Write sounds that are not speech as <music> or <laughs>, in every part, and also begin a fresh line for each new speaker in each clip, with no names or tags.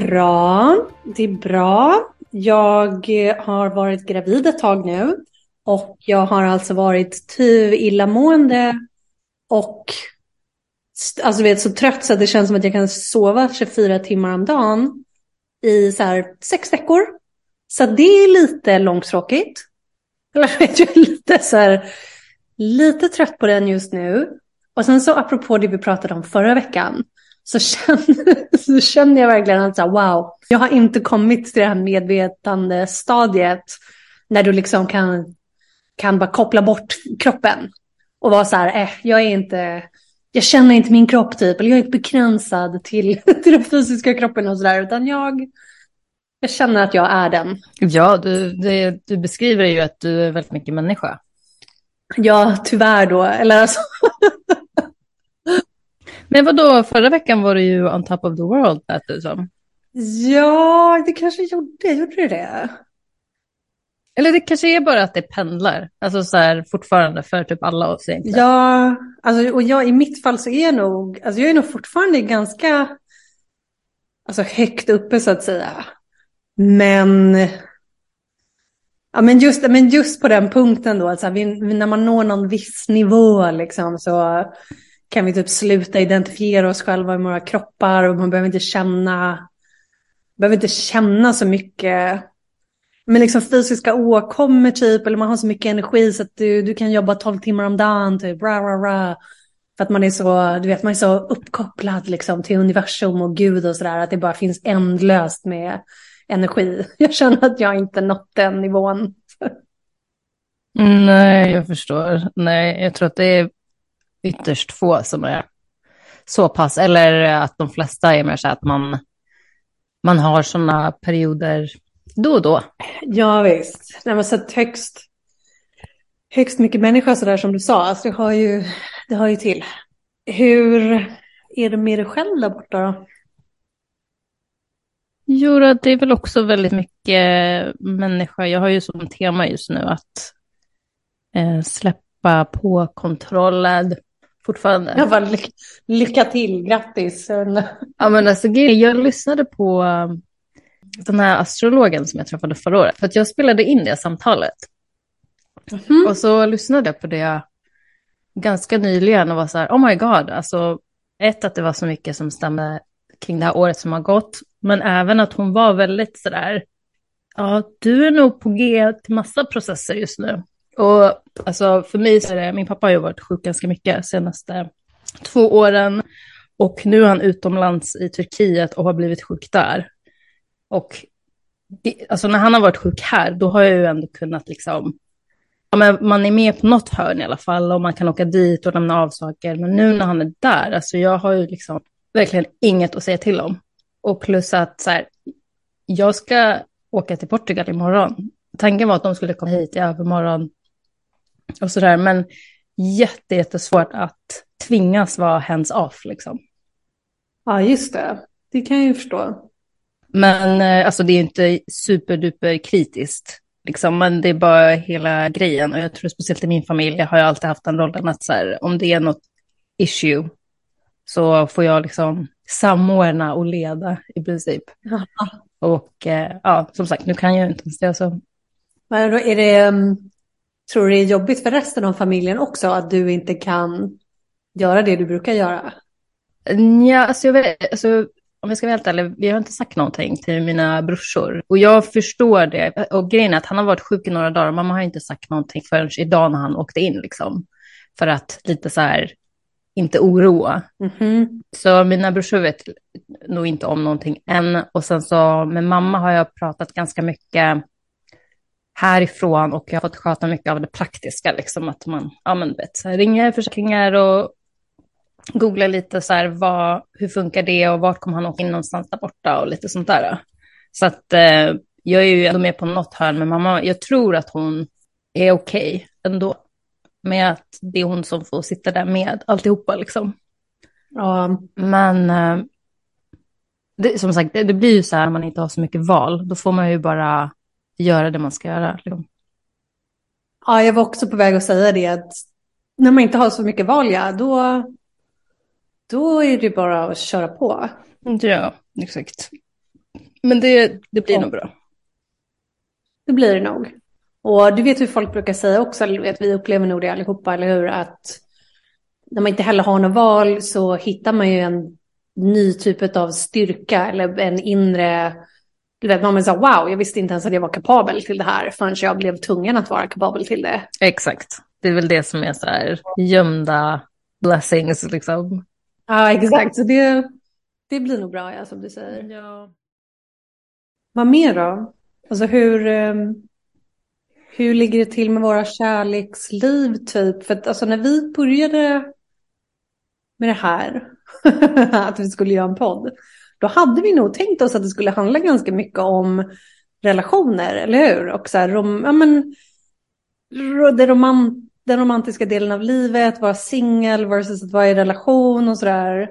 bra, det är bra. Jag eh, har varit gravid ett tag nu och jag har alltså varit tyv illamående och alltså vet, så trött så att det känns som att jag kan sova 24 timmar om dagen i så här sex veckor. Så det är lite långtråkigt. Eller <laughs> vet jag är lite så här, lite trött på den just nu. Och sen så apropå det vi pratade om förra veckan så känner, <laughs> så känner jag verkligen att så här, wow, jag har inte kommit till det här medvetande stadiet när du liksom kan, kan bara koppla bort kroppen och vara så här, eh, jag är inte, jag känner inte min kropp typ, eller jag är inte begränsad till, <laughs> till den fysiska kroppen och sådär, utan jag, jag känner att jag är den.
Ja, du, det, du beskriver ju att du är väldigt mycket människa.
Ja, tyvärr då, eller alltså. <laughs>
Men vad då förra veckan var du ju on top of the world, lät det som.
Ja, det kanske gjorde, gjorde det det?
Eller det kanske är bara att det pendlar, alltså så här fortfarande för typ alla oss egentligen.
Ja, alltså, och jag, i mitt fall så är jag nog, alltså jag är nog fortfarande ganska alltså, högt uppe så att säga. Men, ja, men, just, men just på den punkten då, alltså, vi, när man når någon viss nivå liksom, så kan vi typ sluta identifiera oss själva i våra kroppar och man behöver inte känna, behöver inte känna så mycket men liksom fysiska åkommor typ, eller man har så mycket energi så att du, du kan jobba 12 timmar om dagen, typ, ra, ra, ra. För att man är så, du vet, man är så uppkopplad liksom till universum och Gud och sådär, att det bara finns ändlöst med energi. <laughs> Jag känner att jag inte nått den nivån.
Nej, jag förstår. Nej, jag tror att det är ytterst få som är så pass, eller att de flesta är mer så att man, man har sådana perioder då och då.
Ja visst. Nej, men så högst, högst mycket människa sådär som du sa, alltså det har ju, det har ju till. Hur är det med dig själv där borta då?
Jo, det är väl också väldigt mycket människa. Jag har ju som tema just nu att eh, släppa på kontrollen fortfarande.
Jag bara, ly lycka till, grattis.
Ja, men alltså, jag lyssnade på den här astrologen som jag träffade förra året. För att jag spelade in det samtalet. Mm. Och så lyssnade jag på det ganska nyligen och var så här, oh my god, alltså ett att det var så mycket som stämde kring det här året som har gått, men även att hon var väldigt så där, ja, du är nog på G till massa processer just nu. Och alltså för mig så är det, min pappa har ju varit sjuk ganska mycket senaste två åren och nu är han utomlands i Turkiet och har blivit sjuk där. Och det, alltså när han har varit sjuk här, då har jag ju ändå kunnat liksom, ja, men man är med på något hörn i alla fall och man kan åka dit och lämna av saker. Men nu när han är där, alltså jag har ju liksom verkligen inget att säga till om. Och plus att så här, jag ska åka till Portugal imorgon. Tanken var att de skulle komma hit i övermorgon och sådär, men jätte, jättesvårt att tvingas vara hands off liksom.
Ja, just det. Det kan jag ju förstå.
Men eh, alltså det är inte superduper kritiskt. Liksom, men det är bara hela grejen. Och jag tror speciellt i min familj, har jag alltid haft den rollen att så här, om det är något issue så får jag liksom samordna och leda i princip. Aha. Och eh, ja, som sagt, nu kan jag inte ens det. Så.
Men då är det, um, tror du det är jobbigt för resten av familjen också att du inte kan göra det du brukar göra?
Ja, alltså vet, alltså, om jag ska vara helt ärlig, vi har inte sagt någonting till mina brorsor. Och jag förstår det. Och grejen är att han har varit sjuk i några dagar. Mamma har inte sagt någonting förrän idag när han åkte in. Liksom. För att lite så här, inte oroa. Mm -hmm. Så mina brorsor vet nog inte om någonting än. Och sen så med mamma har jag pratat ganska mycket härifrån och jag har fått sköta mycket av det praktiska. Liksom, att man ja, men, vet, så här, ringer försäkringar och googla lite så här, vad, hur funkar det och vart kommer han åka in någonstans där borta och lite sånt där. Så att eh, jag är ju ändå med på något hörn med mamma. Jag tror att hon är okej okay ändå. Med att det är hon som får sitta där med alltihopa liksom. Ja. Men eh, det, som sagt, det, det, blir ju så här när man inte har så mycket val. Då får man ju bara göra det man ska göra. Liksom.
Ja, jag var också på väg att säga det. Att när man inte har så mycket val, ja, då då är det bara att köra på.
Ja, exakt. Men det, det blir ja. nog bra.
Det blir det nog. Och du vet hur folk brukar säga också, eller vet, vi upplever nog det allihopa, eller hur? Att när man inte heller har något val så hittar man ju en ny typ av styrka eller en inre... Du vet, man säger wow, jag visste inte ens att jag var kapabel till det här förrän jag blev tvungen att vara kapabel till det.
Exakt. Det är väl det som är så här gömda blessings liksom.
Ja, exakt. Så det, det blir nog bra, ja, som du säger.
Ja.
Vad mer då? Alltså hur, ehm, hur ligger det till med våra kärleksliv typ? För att alltså när vi började med det här, <laughs> att vi skulle göra en podd, då hade vi nog tänkt oss att det skulle handla ganska mycket om relationer, eller hur? Och så här, rom, ja, men, det roman, den romantiska delen av livet, vara singel versus att vara i relation och sådär.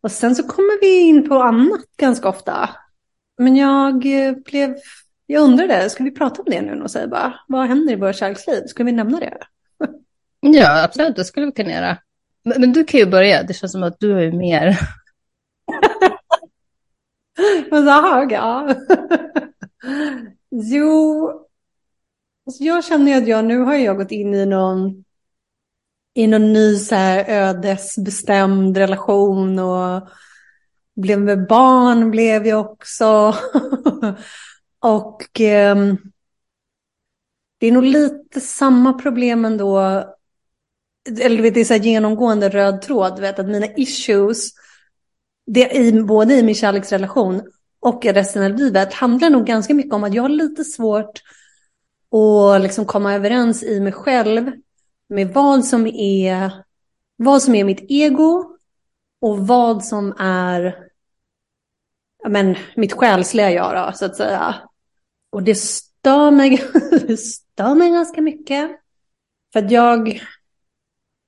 Och sen så kommer vi in på annat ganska ofta. Men jag blev, jag undrade, ska vi prata om det nu och säga bara, vad händer i våra kärleksliv? Ska vi nämna det? <laughs>
Ja, absolut, det skulle vi kunna göra. Men, men, du kan ju börja, det känns som att du har ju mer. <laughs> <laughs>
Jaha, ja. <laughs> jo, alltså jag känner att jag nu har jag gått in i någon, i någon ny så här ödesbestämd relation och blev med barn blev jag också. <laughs> och eh, det är nog lite samma problem ändå. Eller vet, det är så här genomgående röd tråd, vet, att mina issues, det i, både i min kärleksrelation och i resten av livet, handlar nog ganska mycket om att jag har lite svårt att liksom komma överens i mig själv med vad som är, vad som är mitt ego och vad som är men, mitt själsliga jag då, så att säga. Och det stör mig, <laughs> det stör mig ganska mycket. För att jag,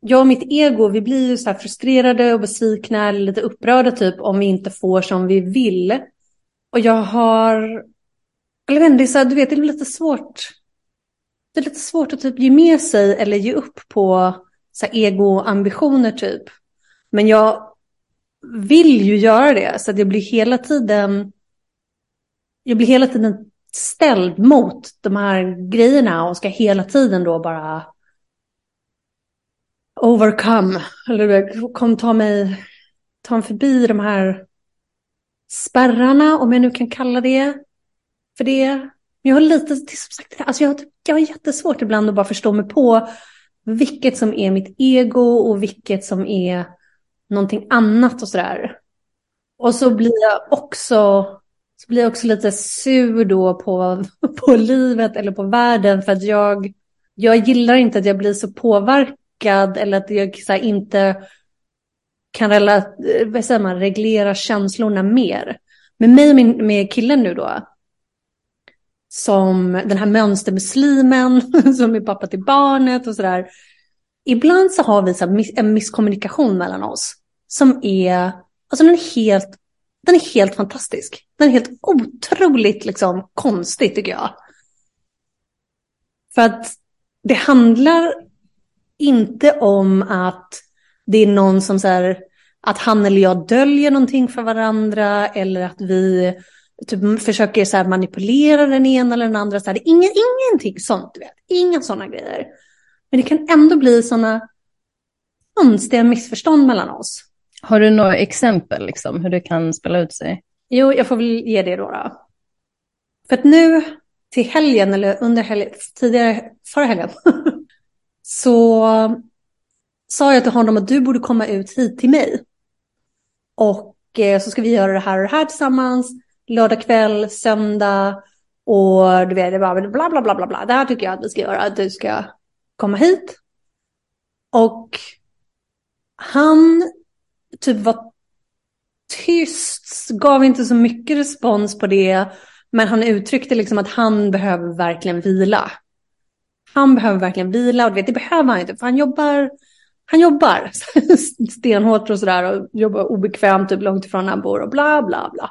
jag och mitt ego, vi blir ju så här frustrerade och besvikna eller lite upprörda typ om vi inte får som vi vill. Och jag har, eller vet, det är så här, du vet, det är lite svårt. Det är lite svårt att typ ge med sig eller ge upp på så här egoambitioner typ. Men jag vill ju göra det så att jag blir hela tiden jag blir hela tiden ställd mot de här grejerna och ska hela tiden då bara overcome, eller kom ta mig, ta mig förbi de här spärrarna, om jag nu kan kalla det för det. Jag har lite, som sagt, alltså jag, jag har jättesvårt ibland att bara förstå mig på vilket som är mitt ego och vilket som är någonting annat och sådär. Och så blir jag också, så blir jag också lite sur då på, <laughs> på livet eller på världen för att jag, jag gillar inte att jag blir så påverkad eller att jag så inte kan rela, eh, vad säger man, reglera känslorna mer. Med mig och min, med killen nu då, som den här mönstermuslimen <laughs> som är pappa till barnet och sådär. Ibland så har vi så en misskommunikation mellan oss som är, alltså den är helt, den är helt fantastisk. Den är helt otroligt liksom konstig tycker jag. För att det handlar inte om att det är någon som så här, att han eller jag döljer någonting för varandra eller att vi typ försöker så manipulera den ena eller den andra. Så här, det är ingen, ingenting sånt, du vet. Inga sådana grejer. Men det kan ändå bli sådana konstiga missförstånd mellan oss.
Har du några exempel liksom, hur det kan spela ut sig?
Jo, jag får väl ge det då. då. För att nu till helgen, eller under helgen, tidigare, förra helgen, <laughs> så sa jag till honom att du borde komma ut hit till mig. Och eh, så ska vi göra det här och det här tillsammans, lördag kväll, söndag och du vet, det bara bla bla bla bla bla. Det här tycker jag att vi ska göra, att du ska komma hit. Och han typ var tyst, gav inte så mycket respons på det. Men han uttryckte liksom att han behöver verkligen vila. Han behöver verkligen vila och vet, det behöver han inte för han jobbar, han jobbar <laughs> stenhårt och sådär och jobbar obekvämt typ långt ifrån han bor och bla bla bla.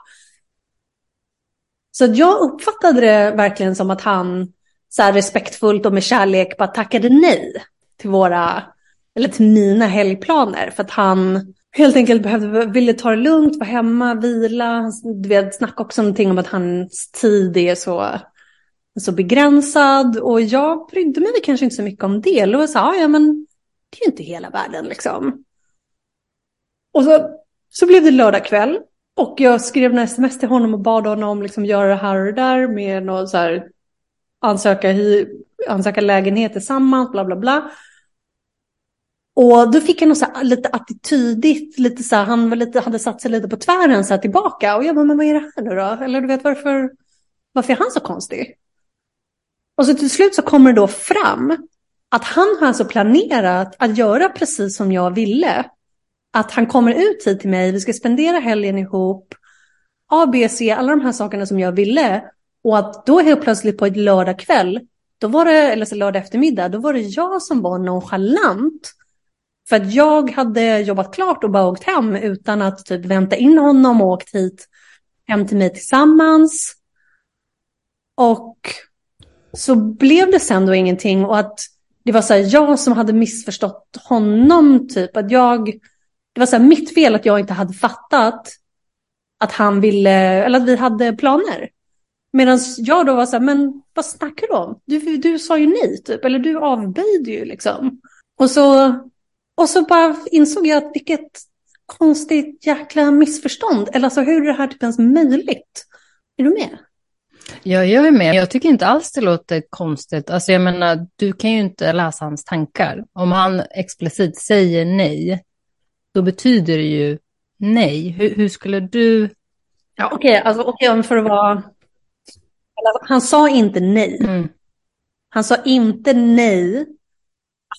Så jag uppfattade det verkligen som att han så här respektfullt och med kärlek bara tackade nej till våra, eller till mina helgplaner för att han helt enkelt behövde, ville ta det lugnt, vara hemma, vila. Du vet, snacka också någonting om att hans tid är så, så begränsad. Och jag brydde mig kanske inte så mycket om det. Eller sa ah, ja men det är ju inte hela världen liksom. Och så, så blev det lördag kväll. Och jag skrev en sms till honom och bad honom liksom göra det här och det där med något så här ansöka, ansöka lägenhet tillsammans, bla bla bla. Och då fick jag något så här, lite attitydigt, lite så här, han var lite, hade satt sig lite på tvären så här, tillbaka. Och jag bara, men vad är det här nu då? Eller du vet varför, varför är han så konstig? Och så till slut så kommer det då fram att han har alltså planerat att göra precis som jag ville. Att han kommer ut hit till mig, vi ska spendera helgen ihop. A, B, C, alla de här sakerna som jag ville. Och att då helt plötsligt på ett lördagkväll, då var det, eller så lördag eftermiddag, då var det jag som var nonchalant för att jag hade jobbat klart och bara åkt hem utan att typ vänta in honom och åkt hit hem till mig tillsammans. Och så blev det sen då ingenting och att det var så här, jag som hade missförstått honom typ. Att jag, det var så här, mitt fel att jag inte hade fattat att han ville, eller att vi hade planer. Medan jag då var så här, men vad snackar du om? Du, du sa ju nej typ, eller du avböjde ju liksom. Och så och så bara insåg jag att vilket konstigt jäkla missförstånd. Eller alltså hur är det här typ ens möjligt? Är du med?
Ja, jag är med. Jag tycker inte alls det låter konstigt. Alltså jag menar, du kan ju inte läsa hans tankar. Om han explicit säger nej, då betyder det ju nej. Hur, hur skulle du...
Ja, okej, okay, alltså okay, för att vara... Han sa inte nej. Mm. Han sa inte nej.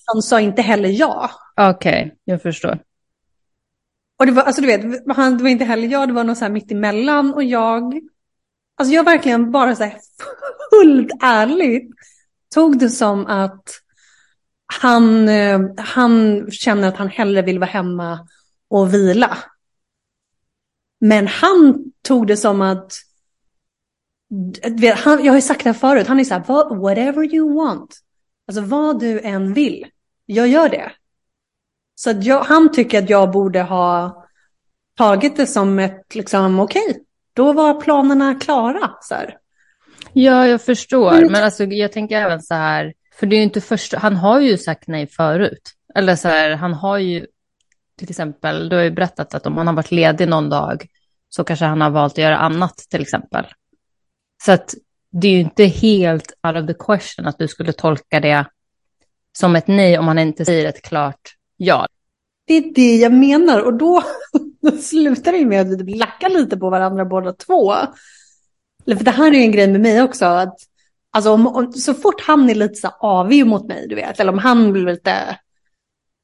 Han sa inte heller ja.
Okej, okay, jag förstår.
Och det var, alltså du vet, han, det var inte heller jag, det var något så här mitt emellan och jag, alltså jag verkligen bara så här fullt ärligt tog det som att han, eh, han känner att han hellre vill vara hemma och vila. Men han tog det som att, han, jag har ju sagt det här förut, han är så här, whatever you want. Alltså vad du än vill, jag gör det. Så jag, han tycker att jag borde ha tagit det som ett, liksom, okej, okay, då var planerna klara. Så här.
Ja, jag förstår. Mm. Men alltså, jag tänker även så här, för det är ju inte först, han har ju sagt nej förut. Eller så här, han har ju, till exempel, du har ju berättat att om han har varit ledig någon dag så kanske han har valt att göra annat till exempel. Så att det är ju inte helt out of the question att du skulle tolka det som ett nej om han inte säger ett klart ja.
Det är det jag menar och då, då <laughs> slutar det med att vi typ lackar lite på varandra båda två. För det här är ju en grej med mig också. Att, alltså om, om, så fort han är lite så avig mot mig, du vet, eller om han blir lite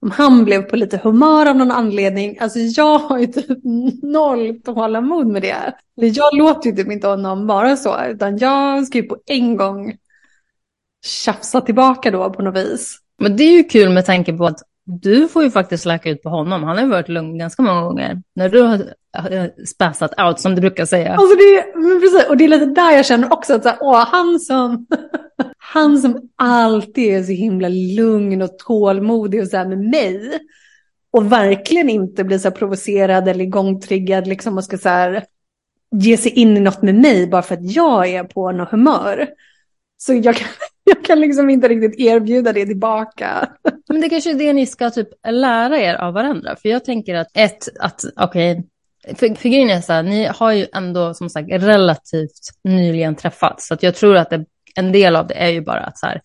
om han blev på lite humör av någon anledning, alltså jag har ju typ noll tålamod med det. Jag låter ju typ inte honom vara så, utan jag ska ju på en gång tjafsa tillbaka då på något vis.
Men det är ju kul med tanke på att du får ju faktiskt läka ut på honom. Han har ju varit lugn ganska många gånger. När du har eh, spassat out, som du brukar säga.
Alltså det, men precis, och det är lite där jag känner också att så här, åh, han, som, <laughs> han som alltid är så himla lugn och tålmodig och så här med mig. Och verkligen inte blir så här provocerad eller igångtriggad liksom och ska så här, ge sig in i något med mig bara för att jag är på något humör. Så jag kan, <laughs> jag kan liksom inte riktigt erbjuda det tillbaka. <laughs>
Men det kanske är det ni ska typ lära er av varandra. För jag tänker att ett, att okej, okay, för, för grejen är så här, ni har ju ändå som sagt relativt nyligen träffats. Så att jag tror att det, en del av det är ju bara att så här,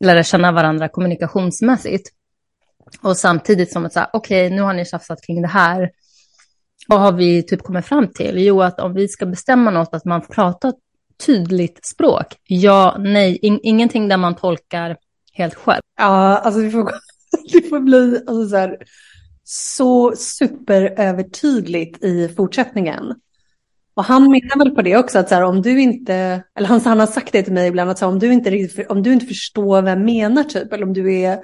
lära känna varandra kommunikationsmässigt. Och samtidigt som att så här, okej, okay, nu har ni tjafsat kring det här. Vad har vi typ kommit fram till? Jo, att om vi ska bestämma något, att man pratar tydligt språk. Ja, nej, in, ingenting där man tolkar helt själv.
Ja, alltså det får, <laughs> det får bli alltså så, här, så superövertydligt i fortsättningen. Och han menar väl på det också, att så här, om du inte, eller han, han har sagt det till mig ibland, att så här, om, du inte riktigt, om du inte förstår vad jag menar typ, eller om du är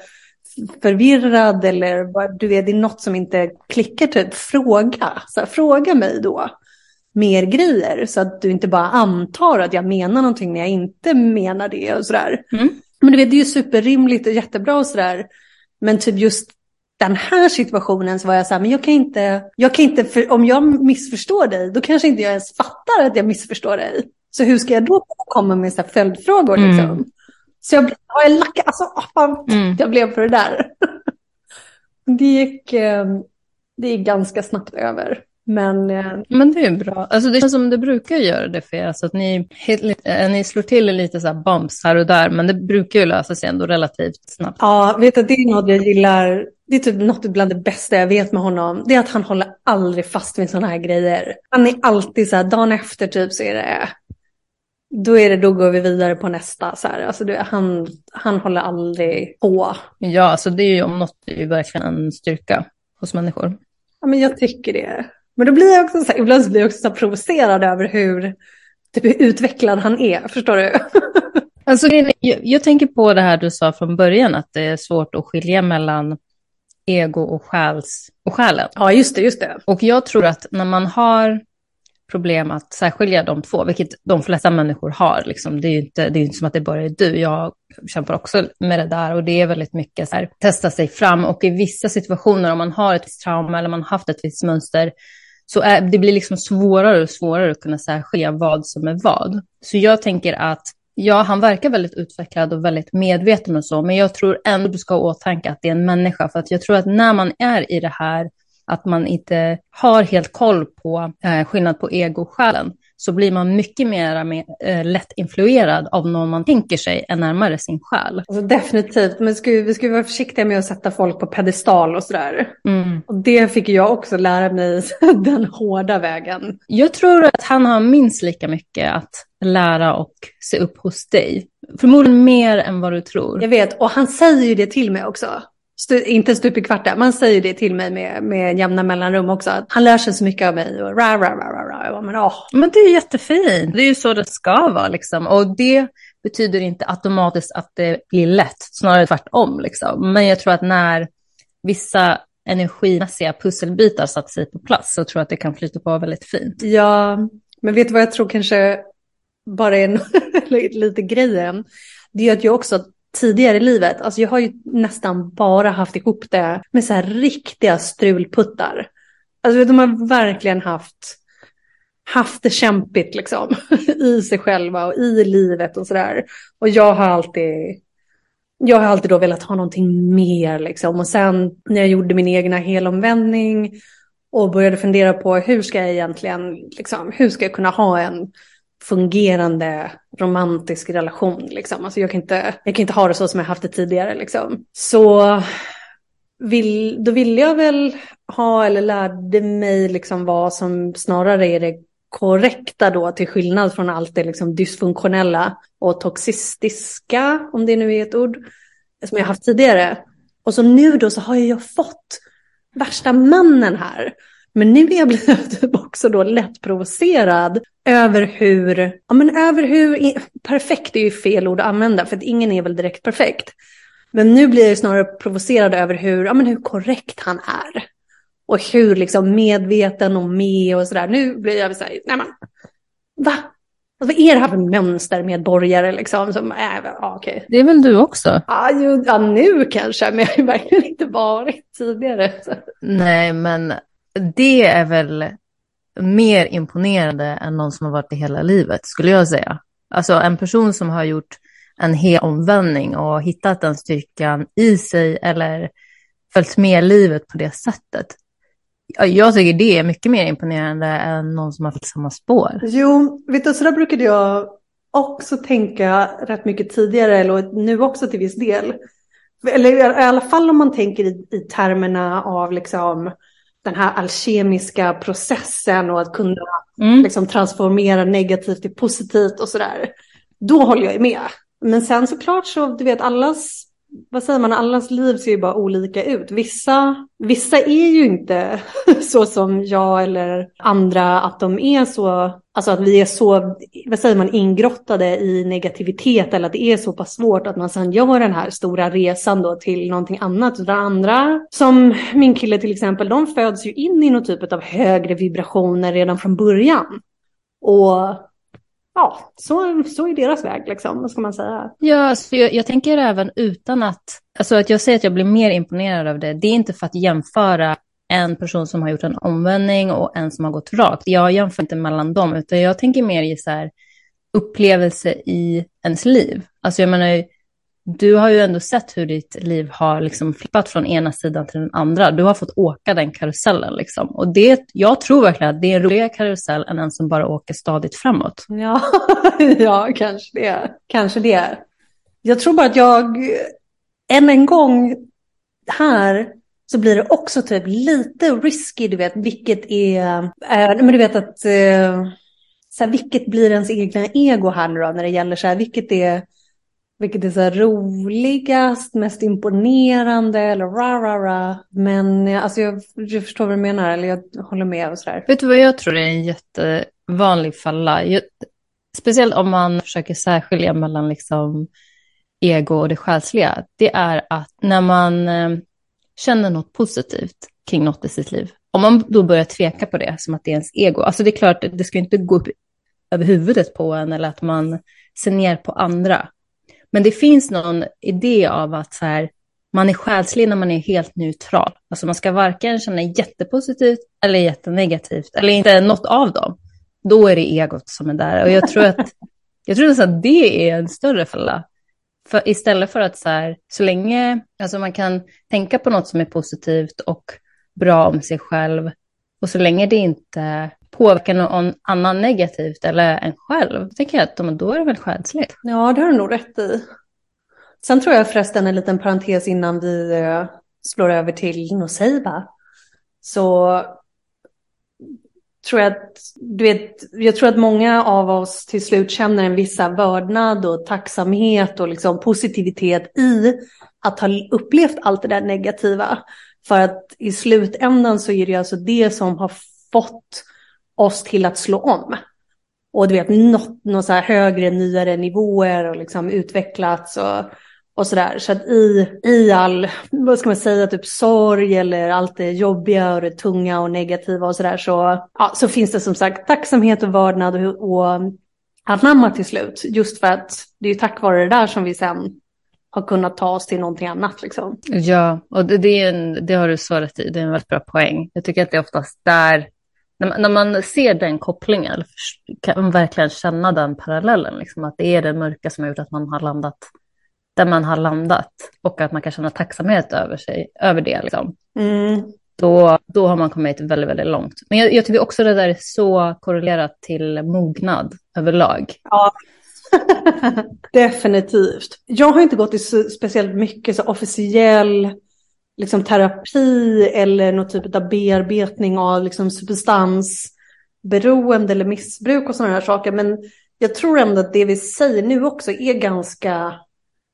förvirrad eller du vet, det är något som inte klickar, typ, fråga. Så här, fråga mig då mer grejer så att du inte bara antar att jag menar någonting när jag inte menar det och sådär. Mm. Men du vet, det är ju superrimligt och jättebra och sådär. Men typ just den här situationen så var jag så här, men jag kan inte, jag kan inte för, om jag missförstår dig, då kanske inte jag ens fattar att jag missförstår dig. Så hur ska jag då komma med så följdfrågor mm. liksom? Så jag, jag lackade, alltså, fan, mm. jag blev på det där. <laughs> det gick, eh, det gick ganska snabbt över. Men, eh,
men det är bra. Alltså det känns som det brukar göra det för er. Alltså att ni, eh, ni slår till lite så här bumps här och där, men det brukar ju lösa sig ändå relativt snabbt.
Ja, vet du, det är något jag gillar. Det är typ något bland det bästa jag vet med honom. Det är att han håller aldrig fast vid sådana här grejer. Han är alltid så här, dagen efter typ så är det, då är det, då går vi vidare på nästa. Så här. Alltså det, han, han håller aldrig på.
Ja, alltså det är ju om något är ju verkligen en styrka hos människor.
Ja, men jag tycker det. Men då blir jag också så här, ibland blir jag också så provocerad över hur typ, utvecklad han är. Förstår du? <laughs>
alltså, jag, jag tänker på det här du sa från början, att det är svårt att skilja mellan ego och, själs, och själen.
Ja, just det, just det.
Och jag tror att när man har problem att särskilja de två, vilket de flesta människor har. Liksom. Det är ju inte, det är inte som att det bara är du. Jag kämpar också med det där och det är väldigt mycket så här, testa sig fram och i vissa situationer om man har ett visst trauma eller man har haft ett visst mönster så är, det blir liksom svårare och svårare att kunna särskilja vad som är vad. Så jag tänker att ja, han verkar väldigt utvecklad och väldigt medveten och så, men jag tror ändå du ska ha åtanke att det är en människa, för att jag tror att när man är i det här, att man inte har helt koll på eh, skillnad på ego och själen, så blir man mycket mer med, eh, lätt influerad av någon man tänker sig är närmare sin själ.
Alltså, definitivt, men ska, vi ska vara försiktiga med att sätta folk på pedestal och sådär. Mm. Och det fick jag också lära mig <laughs> den hårda vägen.
Jag tror att han har minst lika mycket att lära och se upp hos dig. Förmodligen mer än vad du tror.
Jag vet, och han säger ju det till mig också. Stu, inte stup i kvarten, man säger det till mig med, med jämna mellanrum också. Att han lär sig så mycket av mig. Och ra, ra, ra, ra, ra. Men, åh.
men det är jättefint. Det är ju så det ska vara. Liksom. Och det betyder inte automatiskt att det blir lätt, snarare tvärtom. Liksom. Men jag tror att när vissa energimässiga pusselbitar satt sig på plats så tror jag att det kan flyta på väldigt fint.
Ja, men vet du vad jag tror kanske bara är <laughs> lite grejen? Det är att jag också tidigare i livet. Alltså jag har ju nästan bara haft ihop det med så här riktiga strulputtar. Alltså de har verkligen haft, haft det kämpigt liksom <laughs> i sig själva och i livet och sådär. Och jag har alltid, jag har alltid då velat ha någonting mer liksom. Och sen när jag gjorde min egna helomvändning och började fundera på hur ska jag egentligen, liksom, hur ska jag kunna ha en fungerande romantisk relation. Liksom. Alltså jag, kan inte, jag kan inte ha det så som jag haft det tidigare. Liksom. Så vill, då ville jag väl ha, eller lärde mig liksom vad som snarare är det korrekta då, till skillnad från allt det liksom dysfunktionella och toxistiska, om det nu är ett ord, som jag haft tidigare. Och så nu då så har jag fått värsta mannen här men nu är jag blivit <laughs> också då lätt provocerad över hur, ja men över hur, perfekt är ju fel ord att använda för att ingen är väl direkt perfekt. Men nu blir jag snarare provocerad över hur, ja men hur korrekt han är. Och hur liksom medveten och med och sådär. Nu blir jag så här, nej men, va? Alltså, vad är det här för mönstermedborgare liksom? Som, äh, ja, okay.
Det är väl du också?
Ju, ja, nu kanske, men jag har ju verkligen inte varit tidigare. Så.
Nej, men det är väl mer imponerande än någon som har varit det hela livet, skulle jag säga. Alltså en person som har gjort en hel omvändning och hittat den styrkan i sig eller följt med livet på det sättet. Jag tycker det är mycket mer imponerande än någon som har följt samma spår.
Jo, vet du, så där brukade jag också tänka rätt mycket tidigare, eller nu också till viss del. Eller i alla fall om man tänker i, i termerna av liksom den här alkemiska processen och att kunna mm. liksom, transformera negativt till positivt och sådär. Då håller jag med. Men sen såklart så, du vet, allas, vad säger man, allas liv ser ju bara olika ut. Vissa, vissa är ju inte <laughs> så som jag eller andra, att de är så Alltså att vi är så, vad säger man, ingrottade i negativitet eller att det är så pass svårt att man sedan gör den här stora resan då till någonting annat. Utan andra, som min kille till exempel, de föds ju in i någon typ av högre vibrationer redan från början. Och ja, så, så är deras väg liksom, vad ska man säga?
Ja, alltså jag, jag tänker även utan att, alltså att jag säger att jag blir mer imponerad av det, det är inte för att jämföra en person som har gjort en omvändning och en som har gått rakt. Jag jämför inte mellan dem, utan jag tänker mer i så här upplevelse i ens liv. Alltså jag menar, du har ju ändå sett hur ditt liv har liksom flippat från ena sidan till den andra. Du har fått åka den karusellen. Liksom. Och det, jag tror verkligen att det är en roligare karusell än en som bara åker stadigt framåt.
Ja, <laughs> ja kanske det. Kanske det. Jag tror bara att jag, än en gång här, så blir det också typ lite risky, du vet, vilket är, äh, men du vet att, äh, så här, vilket blir ens egna ego här nu då, när det gäller så här, vilket är vilket är så här roligast, mest imponerande eller ra ra ra. Men eh, alltså jag, jag förstår vad du menar, eller jag håller med och sådär.
Vet du vad jag tror är en jättevanlig falla? Jag, speciellt om man försöker särskilja mellan liksom ego och det själsliga. Det är att när man eh, känner något positivt kring något i sitt liv, om man då börjar tveka på det som att det är ens ego, alltså det är klart, det ska inte gå upp över huvudet på en eller att man ser ner på andra. Men det finns någon idé av att så här, man är själslig när man är helt neutral. Alltså man ska varken känna jättepositivt eller jättenegativt, eller inte något av dem. Då är det egot som är där. Och jag tror att, <laughs> jag tror att det är en större fälla. För istället för att så här, så länge alltså man kan tänka på något som är positivt och bra om sig själv, och så länge det inte påverkar någon annan negativt eller en själv, då tänker jag att då är det väl själsligt.
Ja, det har du nog rätt i. Sen tror jag förresten en liten parentes innan vi eh, slår över till Noceiba. Så tror jag att, du vet, jag tror att många av oss till slut känner en viss vördnad och tacksamhet och liksom positivitet i att ha upplevt allt det där negativa. För att i slutändan så är det alltså det som har fått oss till att slå om. Och du vet, nått någon så här högre, nyare nivåer och liksom utvecklats och, och sådär. Så att i, i all, vad ska man säga, typ sorg eller allt det jobbiga och det tunga och negativa och sådär så, ja, så finns det som sagt tacksamhet och vördnad och, och anamma till slut. Just för att det är tack vare det där som vi sen har kunnat ta oss till någonting annat. Liksom.
Ja, och det, det, är en, det har du svarat i. Det är en väldigt bra poäng. Jag tycker att det är oftast där när, när man ser den kopplingen, kan man verkligen känna den parallellen, liksom, att det är det mörka som har gjort att man har landat där man har landat och att man kan känna tacksamhet över, sig, över det. Liksom.
Mm.
Då, då har man kommit väldigt, väldigt långt. Men jag, jag tycker också det där är så korrelerat till mognad överlag.
Ja, <laughs> definitivt. Jag har inte gått i speciellt mycket så officiell liksom terapi eller någon typ av bearbetning av liksom substansberoende eller missbruk och sådana här saker. Men jag tror ändå att det vi säger nu också är ganska,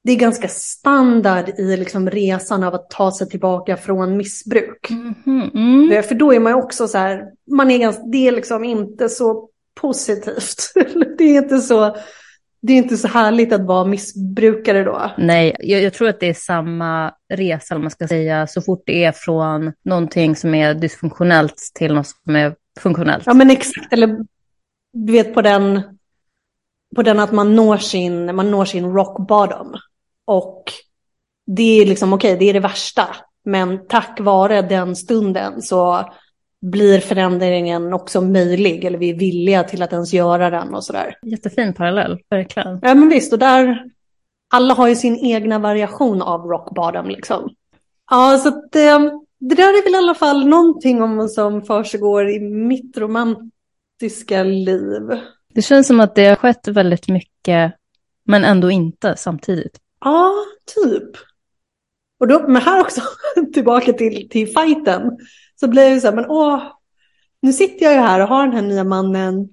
det är ganska standard i liksom resan av att ta sig tillbaka från missbruk.
Mm -hmm.
mm. För då är man ju också så här, man är ganska, det är liksom inte så positivt. <laughs> det är inte så det är inte så härligt att vara missbrukare då.
Nej, jag, jag, tror att det är samma resa, om man ska säga, så fort det är från någonting som är dysfunktionellt till något som är funktionellt.
Ja, men exakt. Eller du vet på den, på den att man når sin, man når sin rock bottom. Och det är liksom, okej, okay, det är det värsta. Men tack vare den stunden så blir förändringen också möjlig eller vi är villiga till att ens göra den och sådär.
Jättefin parallell, verkligen.
Ja men visst, och där, alla har ju sin egna variation av rock bottom liksom. Ja, så det, eh, det där är väl i alla fall någonting om vad som försiggår i mitt romantiska liv.
Det känns som att det har skett väldigt mycket, men ändå inte samtidigt.
Ja, typ. Och då, men här också, <laughs> tillbaka till, till fighten så blir det så här, men åh, nu sitter jag ju här och har den här nya mannen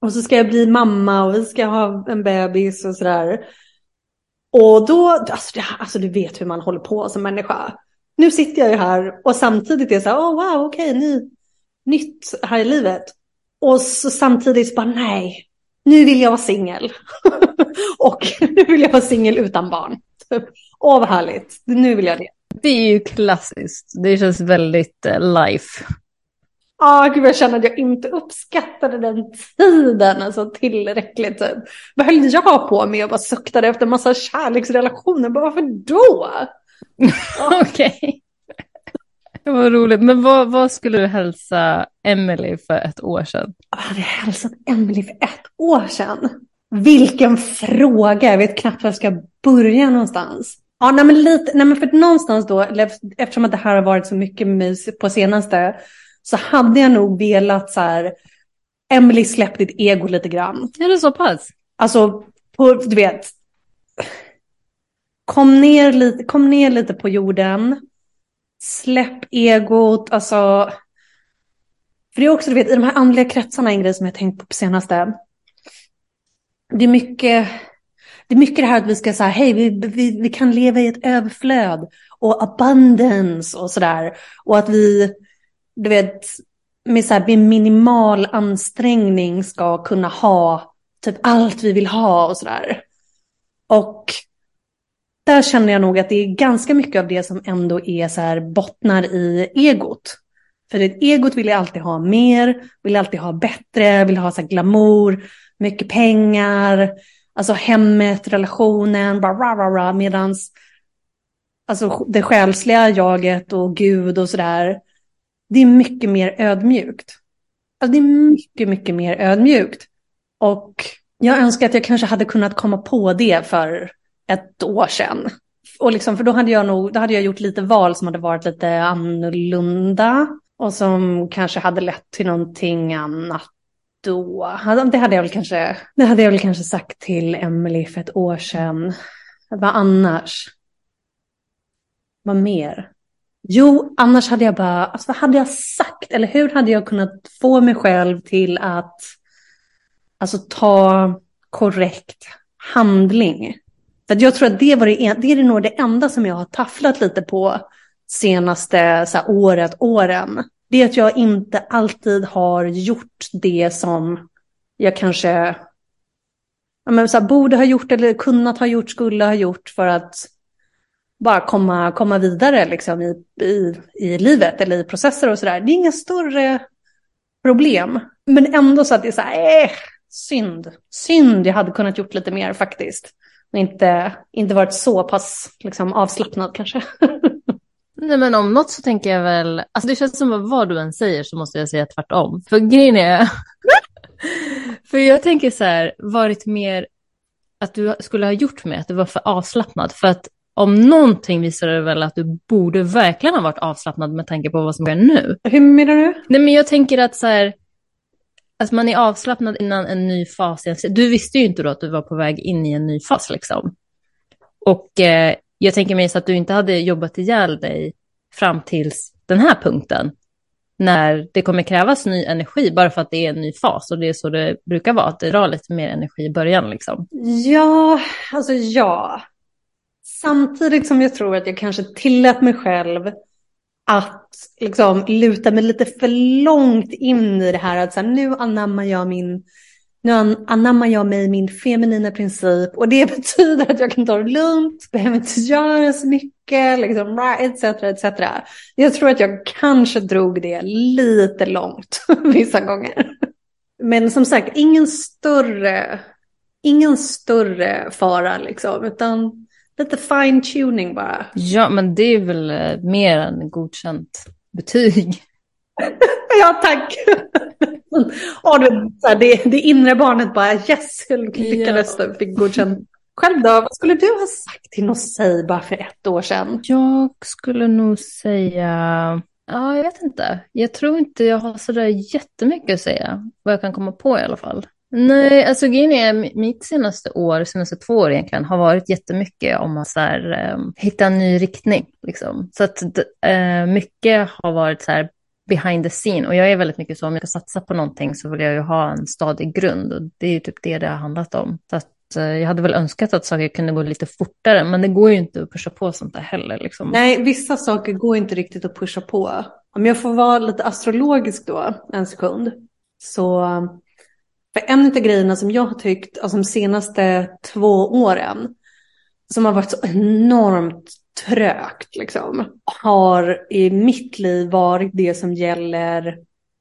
och så ska jag bli mamma och vi ska ha en bebis och sådär. Och då, alltså, det, alltså du vet hur man håller på som människa. Nu sitter jag ju här och samtidigt är det så här, åh oh, wow, okej, okay, ny, nytt här i livet. Och så samtidigt så bara, nej, nu vill jag vara singel. <laughs> och nu vill jag vara singel utan barn. Typ. Åh, vad härligt, nu vill jag det.
Det är ju klassiskt. Det känns väldigt uh, life.
Ah, gud, jag känner att jag inte uppskattade den tiden alltså, tillräckligt. Typ. Vad höll jag på med? Jag bara suktade efter en massa kärleksrelationer. Bara, varför då? <laughs>
Okej. Okay. Det var roligt. Men vad, vad skulle du hälsa Emily för ett år sedan?
Jag hade hälsat Emily för ett år sedan? Vilken fråga! Jag vet knappt var jag ska börja någonstans. Ja, nej men lite, nej men för någonstans då, eftersom att det här har varit så mycket mys på senaste, så hade jag nog velat så här, Emily släpp ditt ego lite grann.
Är det så pass?
Alltså, på, du vet, kom ner, lite, kom ner lite på jorden, släpp egot, alltså. För det är också, du vet, i de här andliga kretsarna en grej som jag tänkt på på senaste. Det är mycket, det är mycket det här att vi ska säga, hej, vi, vi, vi kan leva i ett överflöd och abundance och sådär. Och att vi, du vet, med, så här, med minimal ansträngning ska kunna ha typ allt vi vill ha och sådär. Och där känner jag nog att det är ganska mycket av det som ändå är så här bottnar i egot. För det, egot vill jag alltid ha mer, vill alltid ha bättre, vill ha så här glamour, mycket pengar, alltså hemmet, relationen, medan medans alltså det själsliga jaget och Gud och sådär, det är mycket mer ödmjukt. Alltså det är mycket, mycket mer ödmjukt. Och jag önskar att jag kanske hade kunnat komma på det för ett år sedan. Och liksom, för då hade jag nog, då hade jag gjort lite val som hade varit lite annorlunda. Och som kanske hade lett till någonting annat då. Det hade jag väl kanske, det hade jag väl kanske sagt till Emily för ett år sedan. Vad annars? Vad mer? Jo, annars hade jag bara, alltså vad hade jag sagt? Eller hur hade jag kunnat få mig själv till att alltså, ta korrekt handling? För jag tror att det, var det, det är nog det enda som jag har tafflat lite på senaste så här, året, åren. Det är att jag inte alltid har gjort det som jag kanske ja, men, så här, borde ha gjort eller kunnat ha gjort, skulle ha gjort för att bara komma, komma vidare liksom, i, i, i livet eller i processer och sådär. Det är inga större problem. Men ändå så att det är så här, eh, synd. Synd, jag hade kunnat gjort lite mer faktiskt. Och inte, inte varit så pass liksom, avslappnad kanske. <laughs>
Nej men om något så tänker jag väl, alltså det känns som att vad du än säger så måste jag säga tvärtom. För grejen är, <laughs> för jag tänker så här, varit mer att du skulle ha gjort med att du var för avslappnad. För att om någonting visar det väl att du borde verkligen ha varit avslappnad med tanke på vad som sker nu.
Hur menar du?
Nej men jag tänker att så här, att man är avslappnad innan en ny fas. Du visste ju inte då att du var på väg in i en ny fas liksom. Och eh, jag tänker mig så att du inte hade jobbat ihjäl dig fram tills den här punkten. När det kommer krävas ny energi bara för att det är en ny fas och det är så det brukar vara, att det drar lite mer energi i början liksom.
Ja, alltså ja. Samtidigt som jag tror att jag kanske tillät mig själv att liksom luta mig lite för långt in i det här att så här, nu anammar jag min nu anammar jag mig min feminina princip och det <laughs> betyder att jag kan ta det lugnt, behöver inte göra så mycket, liksom, etc. etc. Jag tror att jag kanske drog det lite långt <laughs> vissa gånger. Men som sagt, ingen större, ingen större fara liksom, utan lite fine tuning bara.
Ja, men det är väl eh, mer än godkänt betyg
ja, tack. Och det, det, det inre barnet bara yes, lyckades ja. fick godkänt. Själv då, vad skulle du ha sagt till Nosei bara för ett år sedan?
Jag skulle nog säga, ja jag vet inte. Jag tror inte jag har sådär jättemycket att säga. Vad jag kan komma på i alla fall. Nej, alltså grejen är mitt senaste år, senaste två år egentligen, har varit jättemycket om att så här, um, hitta en ny riktning. Liksom. Så att uh, mycket har varit så här behind the scene. Och jag är väldigt mycket så, om jag ska satsa på någonting så vill jag ju ha en stadig grund. Och det är ju typ det det har handlat om. Så att, eh, jag hade väl önskat att saker kunde gå lite fortare, men det går ju inte att pusha på sånt där heller. Liksom.
Nej, vissa saker går inte riktigt att pusha på. Om jag får vara lite astrologisk då, en sekund. Så för en av grejerna som jag har tyckt alltså, de senaste två åren, som har varit så enormt trögt, liksom, har i mitt liv varit det som gäller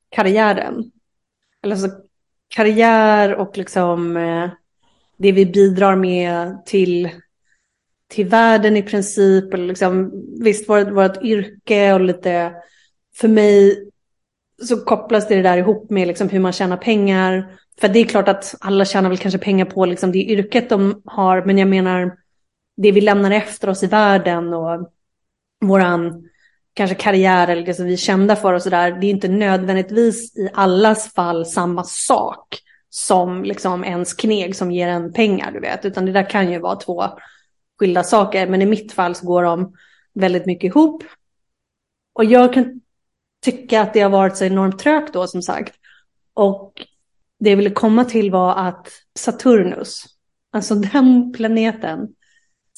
karriären. Eller alltså karriär och liksom eh, det vi bidrar med till, till världen i princip. Eller liksom, visst, vårt, vårt yrke och lite, för mig så kopplas det där ihop med liksom hur man tjänar pengar. För det är klart att alla tjänar väl kanske pengar på liksom det yrket de har, men jag menar det vi lämnar efter oss i världen och våran kanske karriär eller det som vi är kända för och sådär, det är inte nödvändigtvis i allas fall samma sak som liksom ens kneg som ger en pengar, du vet, utan det där kan ju vara två skilda saker, men i mitt fall så går de väldigt mycket ihop. Och jag kan tycka att det har varit så enormt trögt då, som sagt. Och det jag ville komma till var att Saturnus, alltså den planeten,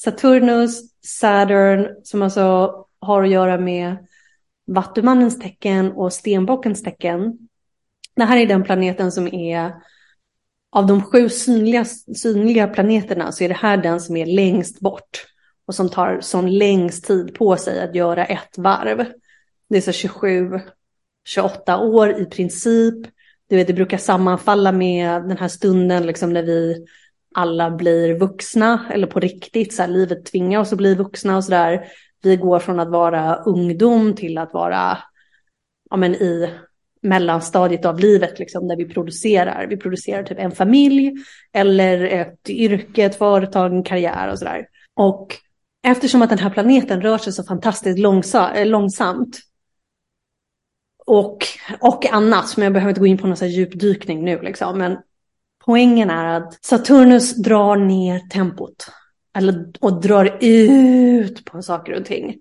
Saturnus, Saturn, som alltså har att göra med Vattumannens tecken och Stenbockens tecken. Det här är den planeten som är av de sju synliga, synliga planeterna så är det här den som är längst bort och som tar som längst tid på sig att göra ett varv. Det är så 27, 28 år i princip. Du vet, det brukar sammanfalla med den här stunden liksom när vi alla blir vuxna eller på riktigt, så här, livet tvingar oss att bli vuxna och sådär. Vi går från att vara ungdom till att vara ja, men i mellanstadiet av livet, liksom, där vi producerar. Vi producerar typ en familj eller ett yrke, ett företag, en karriär och sådär. Och eftersom att den här planeten rör sig så fantastiskt långsa eh, långsamt och, och annat, men jag behöver inte gå in på någon så här djupdykning nu, liksom, men poängen är att Saturnus drar ner tempot eller, och drar ut på saker och ting.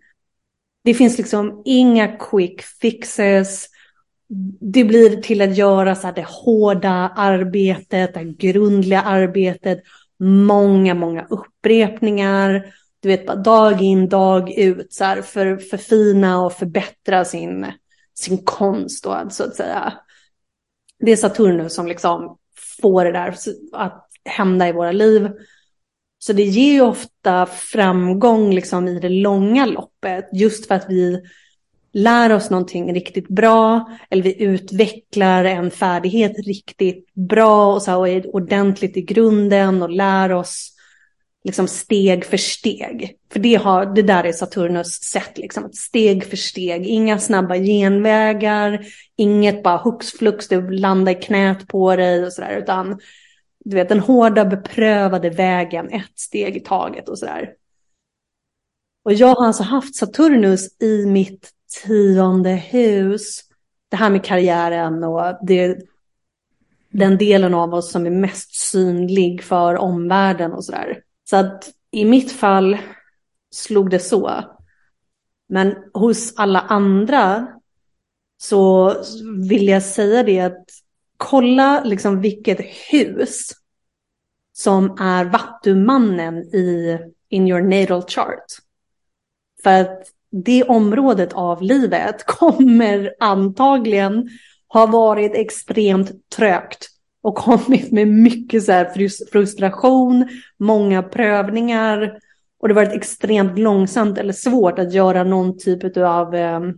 Det finns liksom inga quick fixes. Det blir till att göra så här det hårda arbetet, det grundliga arbetet, många, många upprepningar. Du vet, bara dag in, dag ut, så här, för förfina och förbättra sin, sin konst, då, så att säga. Det är Saturnus som liksom få det där att hända i våra liv. Så det ger ju ofta framgång liksom i det långa loppet, just för att vi lär oss någonting riktigt bra, eller vi utvecklar en färdighet riktigt bra och, så här, och är ordentligt i grunden och lär oss liksom steg för steg. För det, har, det där är Saturnus sätt, liksom, steg för steg. Inga snabba genvägar, inget bara hux flux, du landar i knät på dig och sådär, utan du vet, den hårda beprövade vägen, ett steg i taget och sådär. Och jag har alltså haft Saturnus i mitt tionde hus. Det här med karriären och det, den delen av oss som är mest synlig för omvärlden och sådär. Så att i mitt fall slog det så. Men hos alla andra så vill jag säga det att kolla liksom vilket hus som är vattumannen i in your natal chart. För att det området av livet <laughs> kommer antagligen ha varit extremt trögt och kommit med mycket så frustration, många prövningar och det har varit extremt långsamt eller svårt att göra någon typ av ehm,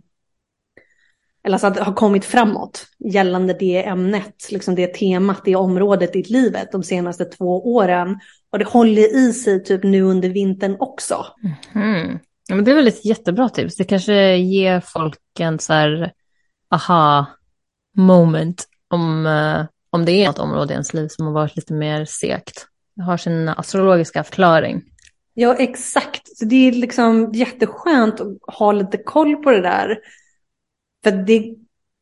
eller alltså att ha kommit framåt gällande det ämnet, liksom det temat, det området i livet de senaste två åren. Och det håller i sig typ nu under vintern också.
Mm. Ja, men det är väl ett jättebra tips. Det kanske ger folk en så här aha moment om, eh, om det är något område i ens liv som har varit lite mer segt. Det har sin astrologiska förklaring.
Ja, exakt. Så det är liksom jätteskönt att ha lite koll på det där. För det,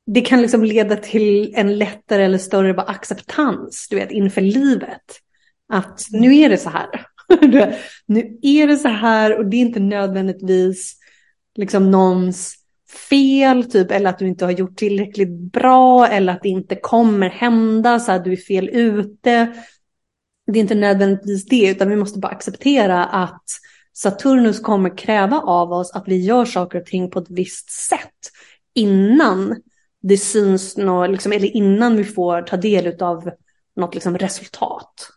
det kan liksom leda till en lättare eller större bara acceptans, du vet, inför livet. Att nu är det så här. <laughs> nu är det så här och det är inte nödvändigtvis liksom någons fel, typ, eller att du inte har gjort tillräckligt bra, eller att det inte kommer hända, så att du är fel ute. Det är inte nödvändigtvis det, utan vi måste bara acceptera att Saturnus kommer kräva av oss att vi gör saker och ting på ett visst sätt innan det syns något, liksom, eller innan vi får ta del av något liksom, resultat.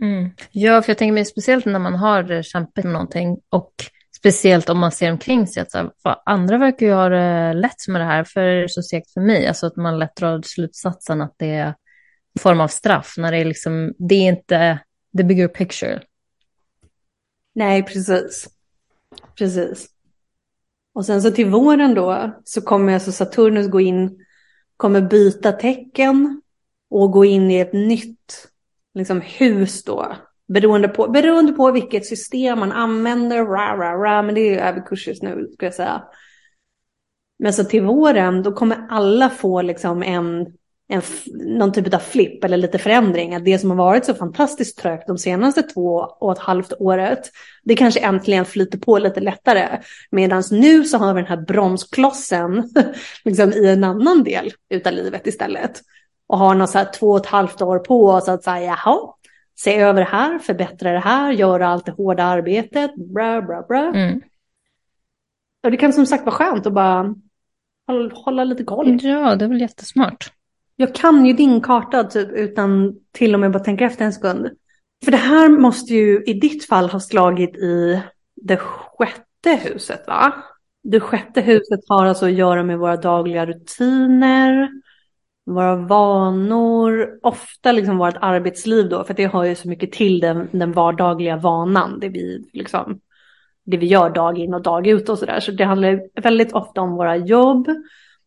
Mm. Ja, för jag tänker mig speciellt när man har kämpat med någonting och Speciellt om man ser omkring sig att så här, andra verkar ju ha det lätt med det här, för det är så segt för mig. Alltså att man lätt drar slutsatsen att det är en form av straff, när det är liksom, det är inte the bigger picture.
Nej, precis. Precis. Och sen så till våren då så kommer alltså Saturnus gå in, kommer byta tecken och gå in i ett nytt liksom, hus då. Beroende på, beroende på vilket system man använder, ra, ra, ra, men det är ju överkurs just nu skulle jag säga. Men så till våren, då kommer alla få liksom en en, någon typ av flipp eller lite förändring. Att det som har varit så fantastiskt trögt de senaste två och ett halvt året, det kanske äntligen flyter på lite lättare. Medan nu så har vi den här bromsklossen <laughs> liksom i en annan del utav livet istället. Och har något så här två och ett halvt år på oss att säga, jaha, se över det här, förbättra det här, göra allt det hårda arbetet, bra, bra, bra. Mm. Och det kan som sagt vara skönt att bara hålla lite koll.
Ja, det är väl jättesmart.
Jag kan ju din karta typ utan till och med bara tänka efter en sekund. För det här måste ju i ditt fall ha slagit i det sjätte huset va? Det sjätte huset har alltså att göra med våra dagliga rutiner, våra vanor, ofta liksom vårt arbetsliv då, för det har ju så mycket till den, den vardagliga vanan, det vi, liksom, det vi gör dag in och dag ut och sådär. Så det handlar väldigt ofta om våra jobb,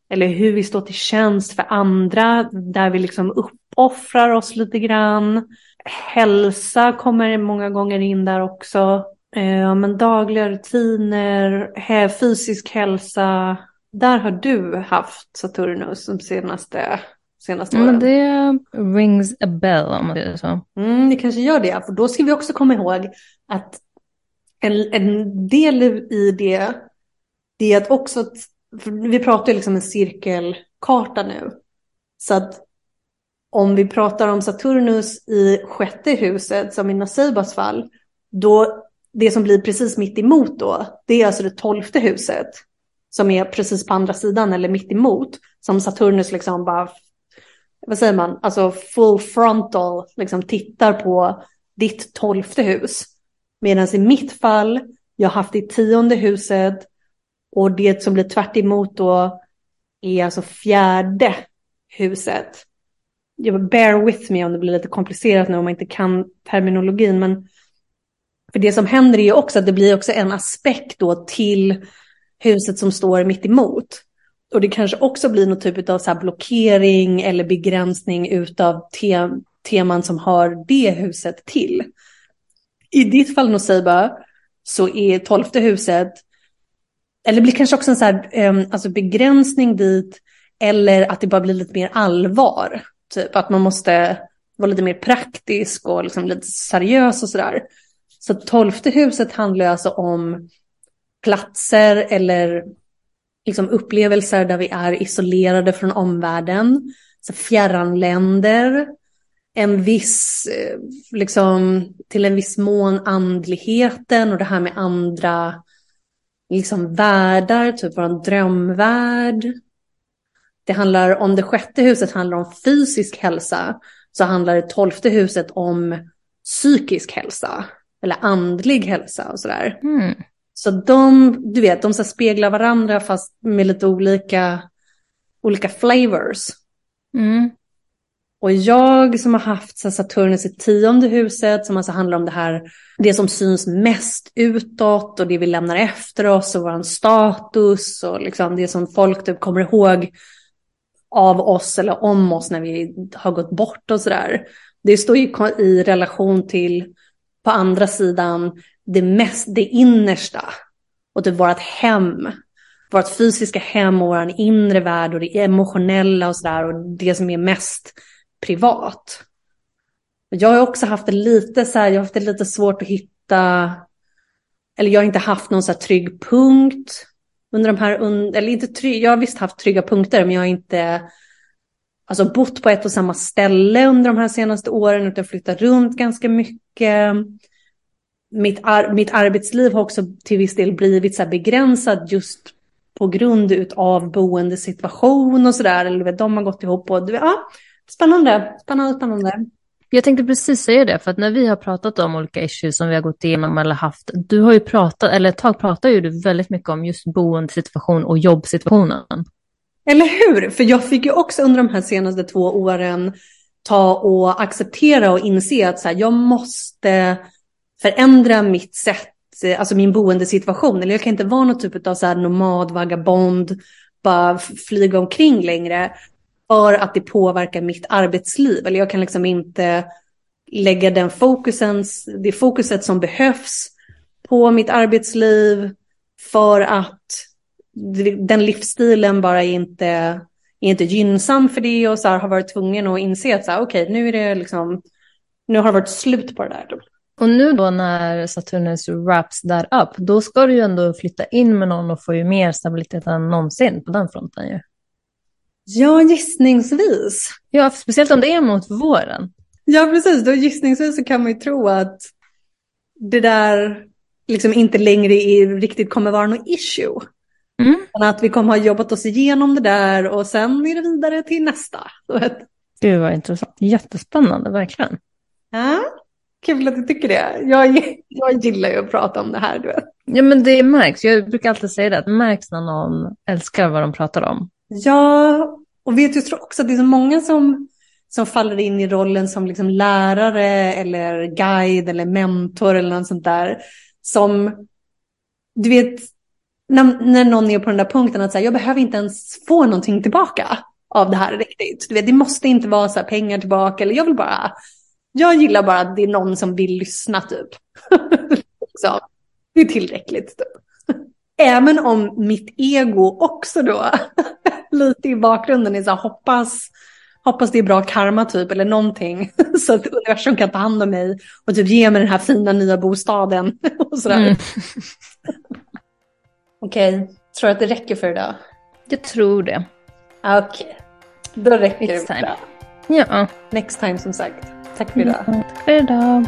eller hur vi står till tjänst för andra, där vi liksom uppoffrar oss lite grann. Hälsa kommer många gånger in där också. Eh, men dagliga rutiner, fysisk hälsa. Där har du haft Saturnus de senaste, senaste åren.
Men det rings a bell om man säger så.
Mm, det kanske gör det, för då ska vi också komma ihåg att en, en del i det, det är att också vi pratar ju liksom en cirkelkarta nu. Så att om vi pratar om Saturnus i sjätte huset, som i Nasibas fall, då det som blir precis mitt emot då, det är alltså det tolfte huset. Som är precis på andra sidan eller mitt emot. Som Saturnus liksom bara, vad säger man, alltså full frontal, liksom tittar på ditt tolfte hus. Medan i mitt fall, jag har haft det tionde huset, och det som blir tvärt då är alltså fjärde huset. Jag bear with me om det blir lite komplicerat nu om man inte kan terminologin. Men för det som händer är ju också att det blir också en aspekt då till huset som står mitt emot. Och det kanske också blir någon typ av så blockering eller begränsning utav te teman som har det huset till. I ditt fall Nosiba så är tolfte huset eller det blir kanske också en så här, um, alltså begränsning dit, eller att det bara blir lite mer allvar. Typ att man måste vara lite mer praktisk och liksom lite seriös och sådär. Så tolfte huset handlar alltså om platser eller liksom upplevelser där vi är isolerade från omvärlden. Så fjärran länder, en viss, eh, liksom till en viss mån andligheten och det här med andra liksom världar, typ vår drömvärld. Det handlar om det sjätte huset handlar om fysisk hälsa, så handlar det tolfte huset om psykisk hälsa eller andlig hälsa och sådär. Mm. Så de, du vet, de så speglar varandra fast med lite olika, olika flavors. Mm. Och jag som har haft Saturnus i tionde huset som alltså handlar om det här, det som syns mest utåt och det vi lämnar efter oss och vår status och liksom det som folk typ kommer ihåg av oss eller om oss när vi har gått bort och sådär. Det står ju i relation till på andra sidan det mest, det innersta och typ vårt hem. Vårt fysiska hem och vår inre värld och det emotionella och sådär och det som är mest privat. Jag har också haft det lite så här, jag har haft det lite svårt att hitta, eller jag har inte haft någon så här trygg punkt under de här, eller inte trygg, jag har visst haft trygga punkter, men jag har inte alltså, bott på ett och samma ställe under de här senaste åren, utan flyttat runt ganska mycket. Mitt, ar mitt arbetsliv har också till viss del blivit så begränsat just på grund av boendesituation och sådär, eller de har gått ihop och ja, Spännande, spännande, spännande.
Jag tänkte precis säga det, för att när vi har pratat om olika issues som vi har gått igenom eller haft, du har ju pratat, eller ett tag pratade ju du väldigt mycket om just boendesituation och jobbsituationen.
Eller hur? För jag fick ju också under de här senaste två åren ta och acceptera och inse att så här, jag måste förändra mitt sätt, eh, alltså min boendesituation. Eller jag kan inte vara någon typ av så här nomad, vagabond, bara flyga omkring längre för att det påverkar mitt arbetsliv. Eller jag kan liksom inte lägga den fokusen, det fokuset som behövs på mitt arbetsliv för att den livsstilen bara är inte, är inte gynnsam för det och så här, har varit tvungen att inse att så här, okej, nu är det liksom, nu har det varit slut på det där.
Och nu då när Saturnus wraps that up, då ska du ju ändå flytta in med någon och få ju mer stabilitet än någonsin på den fronten ju.
Ja, gissningsvis.
Ja, speciellt om det är mot våren.
Ja, precis. Då gissningsvis så kan man ju tro att det där liksom inte längre är, riktigt kommer vara något issue. Mm. Att vi kommer ha jobbat oss igenom det där och sen är det vidare till nästa.
Gud vad intressant. Jättespännande, verkligen.
Ja, kul att du tycker det. Jag, jag gillar ju att prata om det här, du vet.
Ja, men det märks. Jag brukar alltid säga det, att det märks när någon älskar vad de pratar om.
Ja, och vet, jag tror också att det är så många som, som faller in i rollen som liksom lärare eller guide eller mentor eller något sånt där. Som, du vet, när, när någon är på den där punkten att säga, jag behöver inte ens få någonting tillbaka av det här riktigt. Du vet, det måste inte vara så pengar tillbaka eller jag vill bara, jag gillar bara att det är någon som vill lyssna typ. så, <laughs> det är tillräckligt. Typ. Även om mitt ego också då <laughs> lite i bakgrunden är så här, hoppas, hoppas det är bra karma typ eller någonting. <laughs> Så att universum kan ta hand om mig och typ ge mig den här fina nya bostaden. och sådär. Mm. Okej, okay. tror du att det räcker för idag?
Jag tror det.
Okej, okay. då räcker
Next
det.
Time. Ja.
Next time som sagt. Tack för idag. Mm,
tack för idag.